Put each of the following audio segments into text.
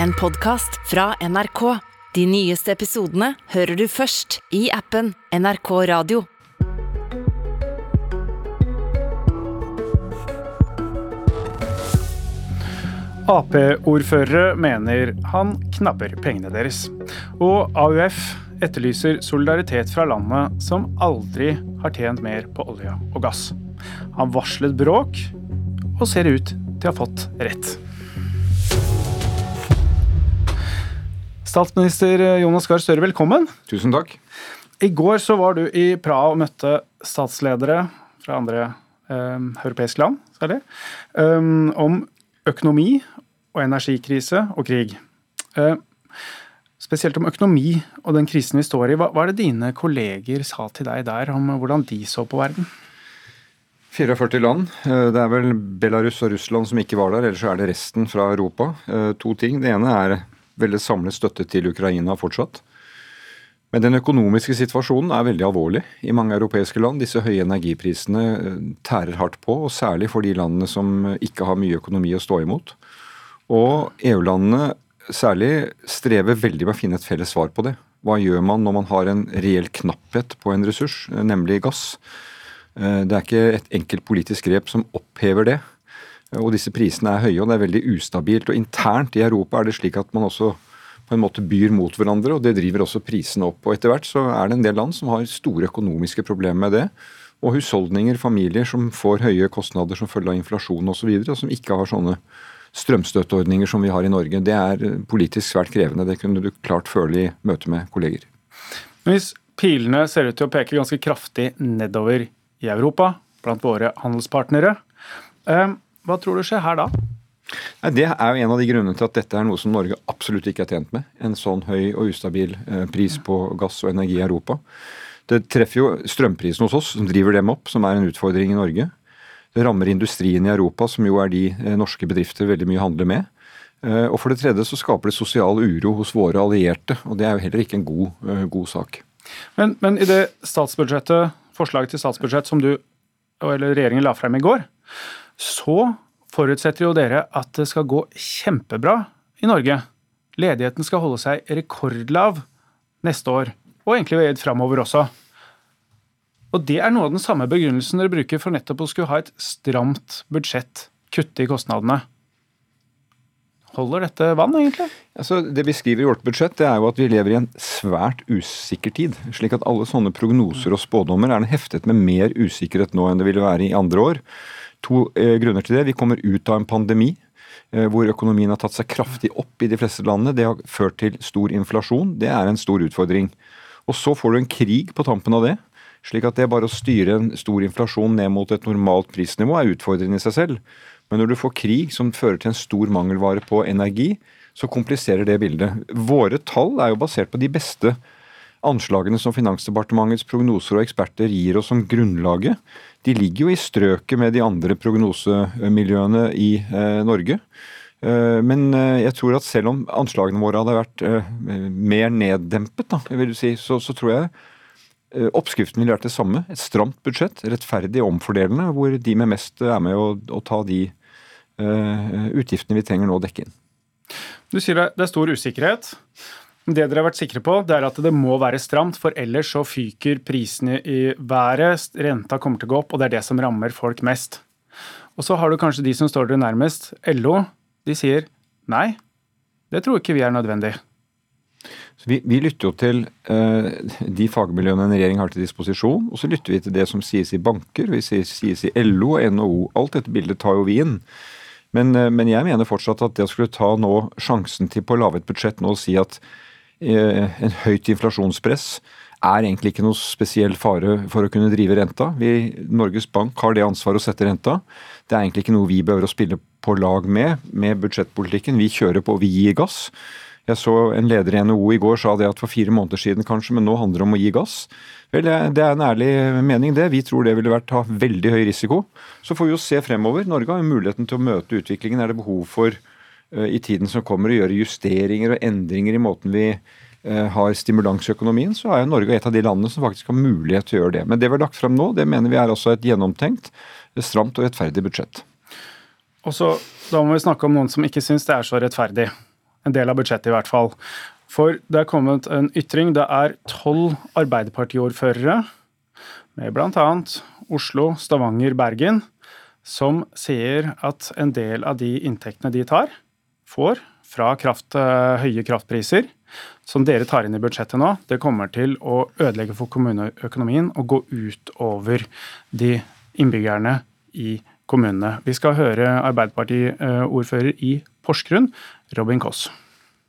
en podkast fra NRK. De nyeste episodene hører du først i appen NRK Radio. Ap-ordførere mener han knabber pengene deres. Og AUF etterlyser solidaritet fra landet som aldri har tjent mer på olje og gass. Han varslet bråk, og ser ut til å ha fått rett. Statsminister Jonas Gahr Støre, velkommen. Tusen takk. I går så var du i Praha og møtte statsledere fra andre eh, europeiske land, særlig, um, om økonomi og energikrise og krig. Uh, spesielt om økonomi og den krisen vi står i. Hva, hva er det dine kolleger sa til deg der om hvordan de så på verden? 44 land. Eh, det er vel Belarus og Russland som ikke var der, ellers er det resten fra Europa. Eh, to ting. Det ene er veldig samlet støtte til Ukraina fortsatt. Men den økonomiske situasjonen er veldig alvorlig i mange europeiske land. Disse høye energiprisene eh, tærer hardt på, og særlig for de landene som ikke har mye økonomi å stå imot. Og EU-landene særlig strever veldig med å finne et felles svar på det. Hva gjør man når man har en reell knapphet på en ressurs, nemlig gass? Det er ikke et enkelt politisk grep som opphever det. Og disse prisene er høye, og det er veldig ustabilt. Og internt i Europa er det slik at man også på en måte byr mot hverandre, og det driver også prisene opp. Og etter hvert så er det en del land som har store økonomiske problemer med det. Og husholdninger, familier som får høye kostnader som følge av inflasjon osv., og, så videre, og som ikke har sånne strømstøtteordninger som vi har i Norge. Det er politisk svært krevende. Det kunne du klart føle i møte med kolleger. Hvis pilene ser ut til å peke ganske kraftig nedover i Europa, blant våre handelspartnere, eh, hva tror du skjer her da? Det er jo en av de grunnene til at dette er noe som Norge absolutt ikke er tjent med. En sånn høy og ustabil eh, pris på gass og energi i Europa. Det treffer jo strømprisen hos oss, som driver dem opp, som er en utfordring i Norge. Det rammer industrien i Europa, som jo er de eh, norske bedrifter veldig mye handler med. Eh, og for det tredje så skaper det sosial uro hos våre allierte, og det er jo heller ikke en god, god sak. Men, men, i det statsbudsjettet, forslaget til statsbudsjett som du eller regjeringen la frem i går, så forutsetter jo dere at det skal gå kjempebra i Norge. Ledigheten skal holde seg rekordlav neste år, og egentlig framover også. Og det er noe av den samme begrunnelsen dere bruker for nettopp å skulle ha et stramt budsjett, kutte i kostnadene. Holder dette vann, egentlig? Altså, det vi skriver i vårt budsjett, det er jo at vi lever i en svært usikker tid. Slik at alle sånne prognoser og spådommer er heftet med mer usikkerhet nå enn det ville være i andre år. To eh, grunner til det. Vi kommer ut av en pandemi eh, hvor økonomien har tatt seg kraftig opp i de fleste landene. Det har ført til stor inflasjon. Det er en stor utfordring. Og så får du en krig på tampen av det. Slik at det bare å styre en stor inflasjon ned mot et normalt prisnivå er utfordrende i seg selv. Men når du får krig som fører til en stor mangelvare på energi, så kompliserer det bildet. Våre tall er jo basert på de beste anslagene som Finansdepartementets prognoser og eksperter gir oss som grunnlaget de ligger jo i strøket med de andre prognosemiljøene i eh, Norge. Eh, men eh, jeg tror at selv om anslagene våre hadde vært mer neddempet, da, vil du si, så, så, tror jeg oppskriften ville vært det samme. Et stramt budsjett, rettferdig og omfordelende, hvor de med mest er med å, å ta de uh, utgiftene vi trenger nå å dekke inn. Du sier det, er stor usikkerhet. Det dere har vært sikre på, det er at det må være stramt, for ellers så fyker prisene i været, renta kommer til å gå opp, og det er det som rammer folk mest. Og så har du kanskje de som står dere nærmest, LO. De sier nei, det tror ikke vi er nødvendig. Vi, vi, lytter jo til uh, de fagmiljøene en regjering har til disposisjon, og så lytter vi til det som sies i banker, vi sies, sies i LO og NHO. Alt dette bildet tar jo vi inn. Men, uh, men, jeg mener fortsatt at det å skulle ta nå sjansen til på å lage et budsjett nå og si at en høyt inflasjonspress er egentlig ikke noe spesiell fare for å kunne drive renta. Vi, Norges Bank har det ansvaret å sette renta. Det er egentlig ikke noe vi behøver å spille på lag med med budsjettpolitikken. Vi kjører på, vi gir gass. Jeg så en leder i NHO i går sa det at for fire måneder siden kanskje, men nå handler det om å gi gass. Vel, Det er en ærlig mening, det. Vi tror det ville vært ha veldig høy risiko. Så får vi jo se fremover. Norge har jo muligheten til å møte utviklingen. Er det behov for Eh, i tiden som kommer å gjøre justeringer og endringer i måten vi eh, har stimulans i økonomien, så er jo Norge et av de landene som faktisk har mulighet til å gjøre det. Men det vi har lagt frem nå, det mener vi er også et gjennomtenkt, stramt og rettferdig budsjett. Og så, Da må vi snakke om noen som ikke syns det er så rettferdig. en del av budsjettet i hvert fall. For det er kommet en ytring. Det er tolv Arbeiderpartiordførere med bl.a. Oslo, Stavanger, Bergen, som sier at en del av de inntektene de tar, får fra kraft, eh, høye kraftpriser, som dere tar inn i budsjettet nå, det kommer til å ødelegge for kommuneøkonomien og gå ut over de innbyggerne i kommunene. Vi skal høre Arbeiderparti-ordfører i Porsgrunn, Robin Koss.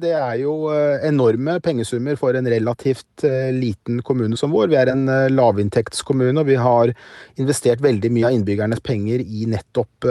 Det er jo eh, enorme pengesummer for en relativt eh, liten kommune som vår. Vi er en lavinntektskommune, og vi har investert veldig mye av innbyggernes penger i nettopp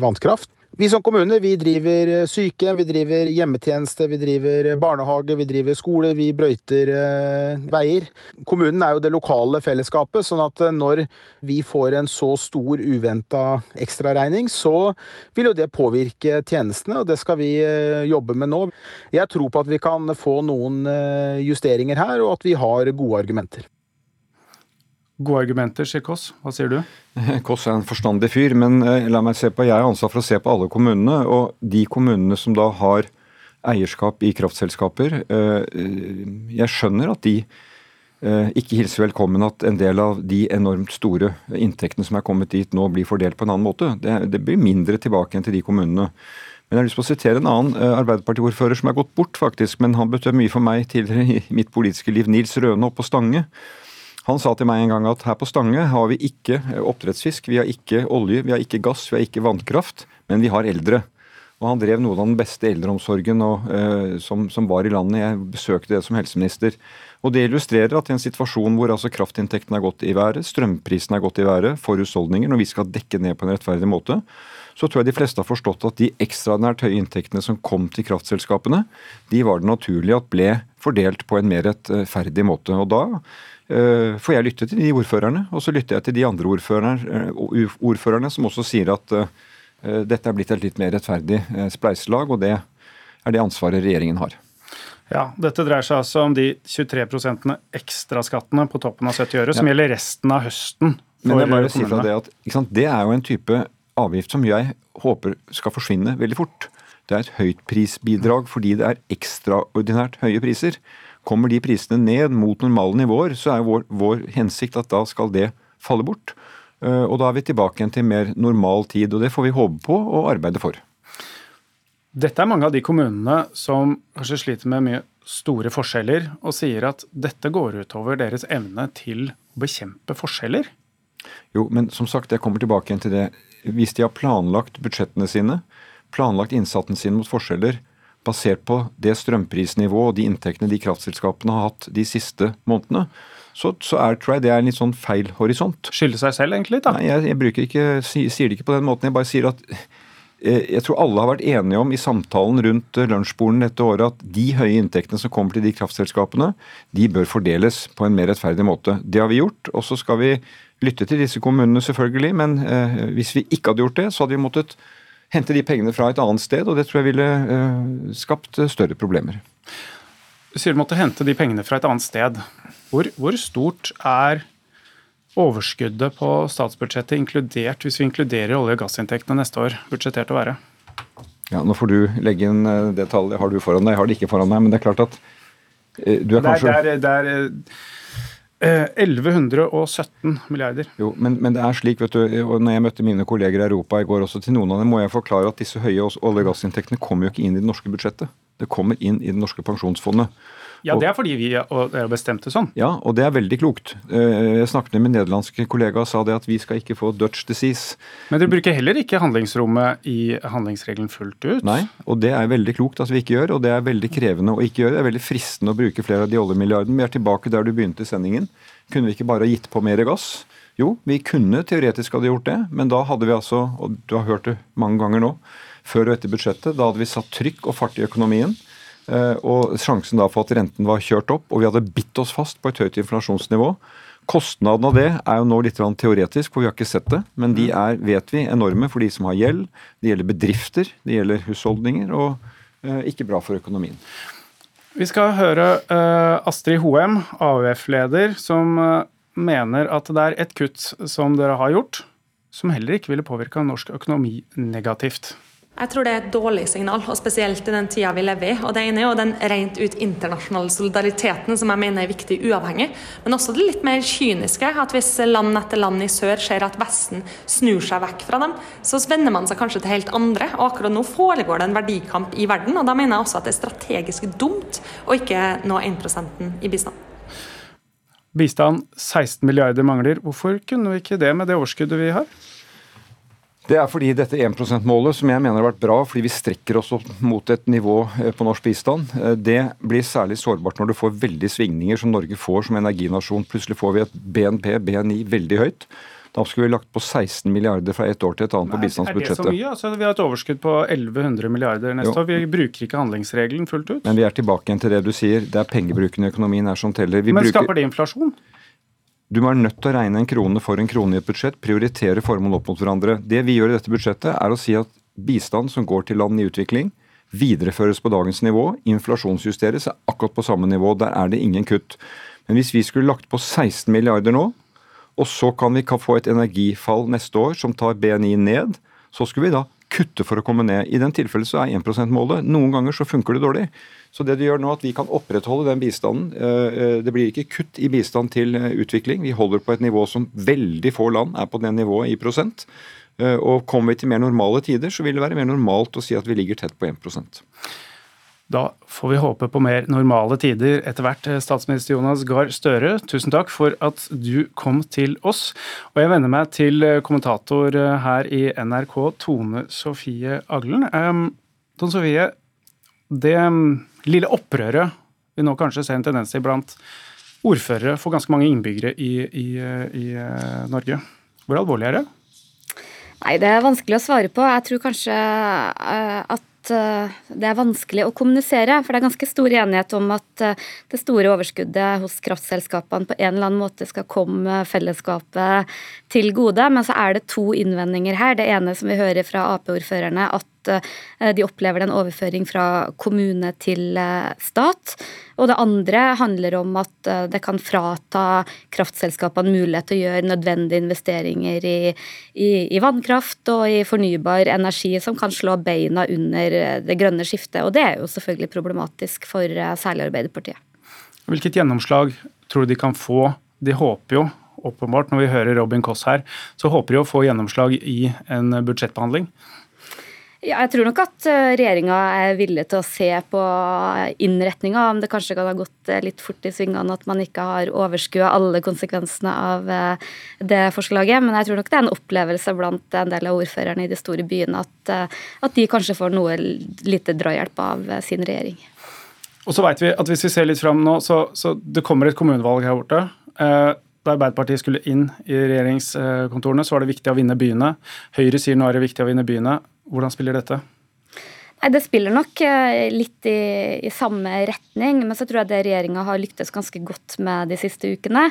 vannkraft. Vi som kommune vi driver eh, sykehjem, vi driver hjemmetjeneste, vi driver eh, barnehage, vi driver skole, vi brøyter eh, veier. Kommunen er jo det lokale fellesskapet, sånn at eh, når vi får en så stor uventa ekstraregning, så vil jo det påvirke tjenestene, og det skal vi eh, jobbe med nå. Jeg tror på at vi kan få noen eh, justeringer her, og at vi har gode argumenter. Gode argumenter, sier Kåss. Hva sier du? Kåss er en forstandig fyr, men eh, la meg se på, jeg har ansvar for å se på alle kommunene. Og de kommunene som da har eierskap i kraftselskaper eh, Jeg skjønner at de eh, ikke hilser velkommen at en del av de enormt store inntektene som er kommet dit, nå blir fordelt på en annen måte. Det, det blir mindre tilbake enn til de kommunene. Men jeg har lyst på å sitere en annen Arbeiderpartiordfører som er gått bort, faktisk. Men han betød mye for meg tidligere i mitt politiske liv. Nils Røne oppe på Stange. Han sa til meg en gang at her på Stange har vi ikke eh, oppdrettsfisk, vi har ikke olje, vi har ikke gass, vi har ikke vannkraft, men vi har eldre. Og Han drev noe av den beste eldreomsorgen og, uh, som, som, var i landet. Jeg besøkte det som helseminister. Og Det illustrerer at i en situasjon hvor altså kraftinntektene er gått i været, strømprisene er gått i været for husholdninger, når vi skal dekke ned på en rettferdig måte, så tror jeg de fleste har forstått at de ekstraordinært høye inntektene som kom til kraftselskapene, de var det naturlig at ble fordelt på en mer rettferdig måte. Og da for jeg lytter til de ordførerne, og så lytter jeg til de andre ordførerne, eh, ordførerne som også sier at eh, dette er blitt et litt mer rettferdig spleiselag, og det er det ansvaret regjeringen har. Ja, Dette dreier seg altså om de 23% ekstraskattene på toppen av 70 øre, som ja. gjelder resten av høsten. Men jeg bare sier fra det at sant, det er jo en type avgift som jeg håper skal forsvinne veldig fort. Det er et høytprisbidrag fordi det er ekstraordinært høye priser. Kommer de prisene ned mot normale nivåer, så er vår, vår hensikt at da skal det falle bort. Eh, og da er vi tilbake igjen til mer normal tid, og det får vi håpe på og arbeide for. Dette er mange av de kommunene som kanskje sliter med mye store forskjeller, og sier at dette går utover deres evne til å bekjempe forskjeller. Jo, men som sagt, jeg kommer tilbake igjen til det. Hvis de har planlagt budsjettene sine, planlagt innsatsen sin mot forskjeller, basert på det strømprisnivået og de inntektene de kraftselskapene har hatt de siste månedene, så, så er, tror jeg det er en litt sånn feil horisont. Skylde seg selv egentlig da? Nei, jeg, jeg bruker ikke, sier det ikke på den måten. Jeg bare sier at eh, jeg tror alle har vært enige om i samtalen rundt eh, lunsjbordene dette året at de høye inntektene som kommer til de kraftselskapene, de bør fordeles på en mer rettferdig måte. Det har vi gjort. Og så skal vi lytte til disse kommunene, selvfølgelig. Men eh, hvis vi ikke hadde gjort det, så hadde vi måttet hente de pengene fra et annet sted, og det tror jeg ville uh, skapt større problemer. Du sier du måtte hente de pengene fra et annet sted. Hvor, hvor stort er overskuddet på statsbudsjettet, inkludert, hvis vi inkluderer olje- og gassinntektene neste år, budsjettert å være? Ja, Nå får du legge inn eh, det tallet. Har du foran deg? Jeg har det ikke foran deg. Men det er klart at du er kanskje der, der, det er, 1117 eh, milliarder. Jo, men, men, det er slik, vet du, og når jeg møtte mine kolleger i Europa i går, også til noen av dem, må jeg forklare at disse høye olje- og gassinntektene kommer jo ikke inn i det norske budsjettet. Det kommer inn i det norske pensjonsfondet. Ja, det er fordi vi har bestemt det sånn. Ja, og det er veldig klokt. Eh, jeg snakket med min nederlandske kollega og sa det at vi skal ikke få Dutch disease. Men dere bruker heller ikke handlingsrommet i handlingsregelen fullt ut? Nei, og det er veldig klokt at vi ikke gjør, og det er veldig krevende å ikke gjøre. Det er veldig fristende å bruke flere av de oljemilliardene. Vi er tilbake der du begynte sendingen. Kunne vi ikke bare gitt på mer gass? Jo, vi kunne teoretisk hadde gjort det, men da hadde vi altså, og du har hørt det mange ganger nå, før og etter budsjettet, da hadde vi satt trykk og fart i økonomien. Eh, og sjansen da for at renten var kjørt opp, og vi hadde bitt oss fast på et høyt inflasjonsnivå. Kostnaden av det er jo nå litt teoretisk, for vi har ikke sett det. Men de er, vet vi, enorme for de som har gjeld. Det gjelder bedrifter, det gjelder husholdninger, og eh, ikke bra for økonomien. Vi skal høre uh, Astrid Hoem, AUF-leder, som mener at det er et kutt som dere har gjort, som heller ikke ville påvirka norsk økonomi negativt. Jeg tror det er et dårlig signal, og spesielt i den tida vi lever i. Og Det ene er jo den rent ut internasjonale solidariteten som jeg mener er viktig uavhengig. Men også det litt mer kyniske, at hvis land etter land i sør ser at Vesten snur seg vekk fra dem, så vender man seg kanskje til helt andre. Og akkurat nå foregår det en verdikamp i verden, og da mener jeg også at det er strategisk dumt å ikke nå 1 i bistand. Bistand 16 milliarder mangler. Hvorfor kunne vi ikke det med det overskuddet vi har? Det er fordi dette 1 %-målet, som jeg mener har vært bra, fordi vi strekker oss opp mot et nivå eh, på norsk bistand, eh, det blir særlig sårbart når du får veldig svingninger som Norge får som energinasjon. Plutselig får vi et BNP, BNI, veldig høyt. Da skulle vi lagt på 16 milliarder fra et år til et annet Nei, på bistandsbudsjettet. Er det så mye? Altså, vi har et overskudd på 1100 milliarder neste jo. år. Vi bruker ikke handlingsregelen fullt ut. Men vi er tilbake igjen til det du sier. Det er pengebruken i økonomien her som teller. Vi Men bruker... skaper det inflasjon? Du må være nødt til å regne en krone for en krone i et budsjett, prioritere formål opp mot hverandre. Det vi gjør i dette budsjettet, er å si at bistand som går til land i utvikling, videreføres på dagens nivå, inflasjonsjusteres er akkurat på samme nivå. Der er det ingen kutt. Men hvis vi skulle lagt på 16 milliarder nå, og så kan vi få et energifall neste år som tar BNI ned, så skulle vi da kutte for å komme ned. I den tilfellet så er 1 %-målet. Noen ganger så funker det dårlig. Så det du gjør nå, at vi kan opprettholde den bistanden. Eh, eh, det blir ikke kutt i bistand til eh, utvikling. Vi holder på et nivå som veldig få land er på det nivået i prosent. Og kommer vi til mer normale tider, så vil det være mer normalt å si at vi ligger tett på 1 da får vi håpe på mer normale tider etter hvert. Statsminister Jonas Gahr Støre, tusen takk for at du kom til oss. Og jeg vender meg til kommentator her i NRK, Tone Sofie Aglen. Tone Sofie, det lille opprøret vi nå kanskje ser en tendens til blant ordførere for ganske mange innbyggere i, i, i Norge. Hvor alvorlig er det? Nei, Det er vanskelig å svare på. Jeg tror kanskje uh, at Eh, det er vanskelig å kommunisere. For det er ganske stor enighet om at eh, det store overskuddet hos kraftselskapene på en eller annen måte skal komme fellesskapet til gode. Men så er det to innvendinger her. Det ene som vi hører fra Ap-ordførerne, at Eh, de opplever en overføring fra kommune til eh, stat. Og det andre handler om at eh, det kan frata kraftselskapene mulighet til å gjøre nødvendige investeringer i, i, i, vannkraft og i fornybar energi, som kan slå beina under det grønne skiftet. Og det er jo selvfølgelig problematisk for særlig Arbeiderpartiet. Hvilket gjennomslag tror du de kan få? De håper jo åpenbart, når vi hører Robin Koss her, så håper de å få gjennomslag i en budsjettbehandling. Ja, jeg tror nok at eh, regjeringa er villig til å se på innretninga, om det kanskje kan ha gått eh, litt fort i svingene at man ikke har overskua alle konsekvensene av eh, det forslaget. Men jeg tror nok det er en opplevelse blant en del av ordførerne i de store byene at, at de kanskje får noe lite drahjelp av sin regjering. Og så vet vi at Hvis vi ser litt fram nå, så, så det kommer et kommunevalg her borte. Da Arbeiderpartiet skulle inn i regjeringskontorene, så var det viktig å vinne byene. Høyre sier nå er det viktig å vinne byene. Hvordan spiller dette? Nei, Det spiller nok eh, litt i, i, samme retning, men så tror jeg det regjeringa har lyktes ganske godt med de siste ukene,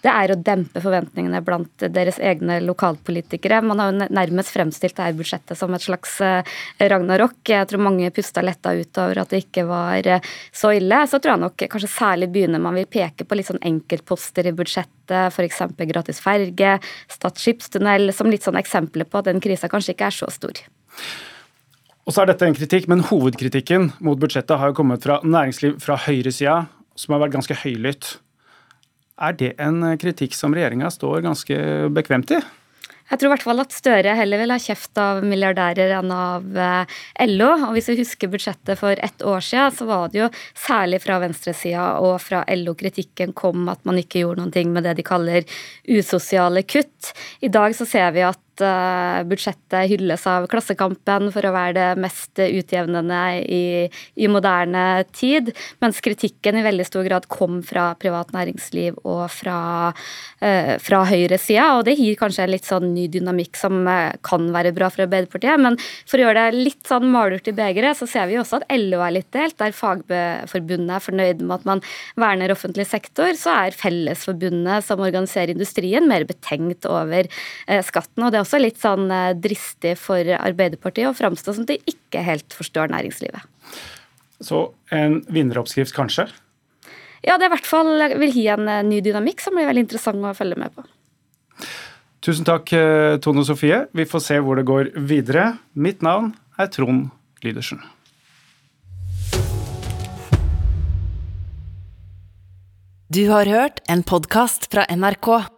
det er å dempe forventningene blant deres egne lokalpolitikere. Man har jo nærmest fremstilt dette budsjettet som et slags eh, ragnarok. Jeg tror mange pusta letta ut over at det ikke var eh, så ille. Så tror jeg nok kanskje særlig begynner man vil peke på litt sånn enkeltposter i budsjettet, f.eks. gratis ferge, Stad skipstunnel, som litt sånn eksempler på at den krisa kanskje ikke er så stor. Og så er dette en kritikk, men Hovedkritikken mot budsjettet har jo kommet fra næringsliv fra høyresida, som har vært ganske høylytt. Er det en kritikk som regjeringa står ganske bekvemt i? Jeg tror i hvert fall at Støre heller vil ha kjeft av milliardærer enn av eh, LO. Og hvis vi husker budsjettet for ett år siden, så var det jo særlig fra venstresida og fra LO kritikken kom at man ikke gjorde noen ting med det de kaller usosiale kutt. I dag så ser vi at Eh, budsjettet hylles av Klassekampen for å være det mest utjevnende i, i moderne tid, mens kritikken i veldig stor grad kom fra privat næringsliv og fra, uh, fra høyresida. Og det gir kanskje en litt sånn ny dynamikk som uh, kan være bra for Arbeiderpartiet. Men for å gjøre det litt sånn malurt i begeret, så ser vi også at LO er litt delt. Der Fagforbundet er fornøyd med at man verner offentlig sektor, så er Fellesforbundet, som organiserer industrien, mer betenkt over skatten. og det er også litt sånn eh, dristig for Arbeiderpartiet å framstå som de ikke helt forstår næringslivet. Så en vinneroppskrift, kanskje? Ja, det i hvert fall vil gi en eh, ny dynamikk som blir veldig interessant å følge med på. Tusen takk, eh, Tone Sofie. Vi får se hvor det går videre. Mitt navn er Trond Lydersen. Du har hørt en podkast fra NRK.